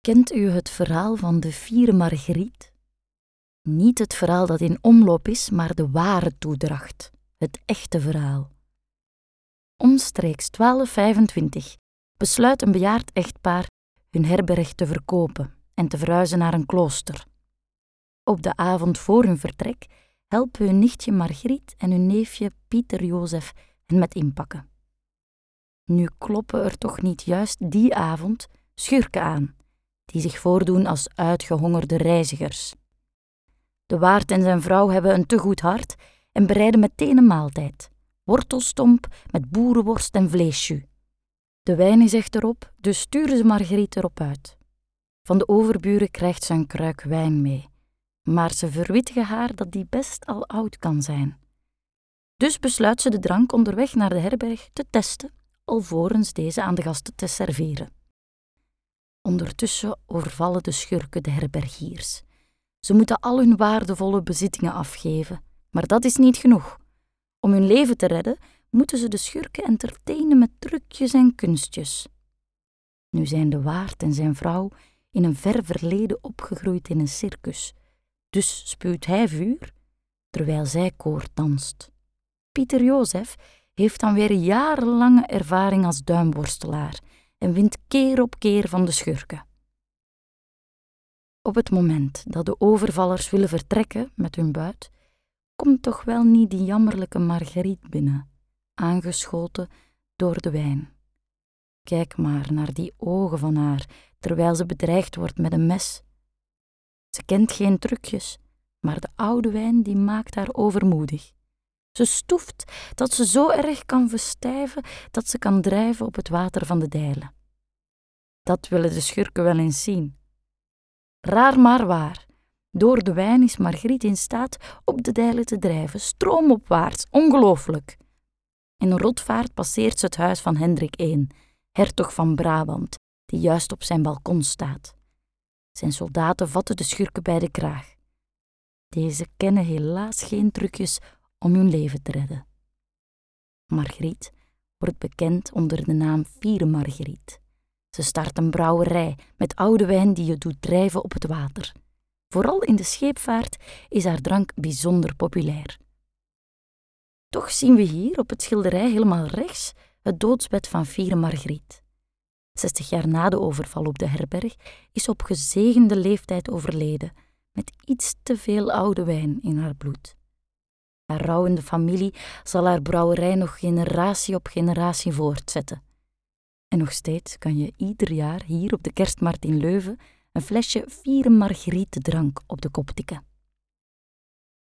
Kent u het verhaal van de vierde Margriet? Niet het verhaal dat in omloop is, maar de ware toedracht, het echte verhaal. Omstreeks 1225 besluit een bejaard echtpaar hun herberg te verkopen en te verhuizen naar een klooster. Op de avond voor hun vertrek helpen hun nichtje Margriet en hun neefje Pieter Jozef hen met inpakken. Nu kloppen er toch niet juist die avond schurken aan die zich voordoen als uitgehongerde reizigers. De waard en zijn vrouw hebben een te goed hart en bereiden meteen een maaltijd: wortelstomp met boerenworst en vleesjus. De wijn is echter op, dus sturen ze Margriet erop uit. Van de overburen krijgt ze een kruik wijn mee, maar ze verwittigen haar dat die best al oud kan zijn. Dus besluit ze de drank onderweg naar de herberg te testen, alvorens deze aan de gasten te serveren. Ondertussen overvallen de schurken de herbergiers. Ze moeten al hun waardevolle bezittingen afgeven, maar dat is niet genoeg. Om hun leven te redden, moeten ze de schurken entertainen met trucjes en kunstjes. Nu zijn de waard en zijn vrouw in een ver verleden opgegroeid in een circus, dus spuwt hij vuur terwijl zij koord danst. Pieter Jozef heeft dan weer jarenlange ervaring als duimworstelaar en wint keer op keer van de schurken. Op het moment dat de overvallers willen vertrekken met hun buit, komt toch wel niet die jammerlijke Marguerite binnen, aangeschoten door de wijn. Kijk maar naar die ogen van haar terwijl ze bedreigd wordt met een mes. Ze kent geen trucjes, maar de oude wijn die maakt haar overmoedig. Ze stoeft dat ze zo erg kan verstijven dat ze kan drijven op het water van de dijlen. Dat willen de schurken wel eens zien. Raar maar waar. Door de wijn is Margriet in staat op de dijlen te drijven, stroomopwaarts, ongelooflijk. In een rotvaart passeert ze het huis van Hendrik I, hertog van Brabant, die juist op zijn balkon staat. Zijn soldaten vatten de schurken bij de kraag. Deze kennen helaas geen trucjes om hun leven te redden. Margriet wordt bekend onder de naam Vier Margriet. Ze start een brouwerij met oude wijn die je doet drijven op het water. Vooral in de scheepvaart is haar drank bijzonder populair. Toch zien we hier op het schilderij helemaal rechts het doodsbed van Vier Margriet. Zestig jaar na de overval op de herberg is op gezegende leeftijd overleden, met iets te veel oude wijn in haar bloed. Haar rouwende familie zal haar brouwerij nog generatie op generatie voortzetten. En nog steeds kan je ieder jaar hier op de kerstmarkt in Leuven een flesje vier margrietedrank op de kop tikken.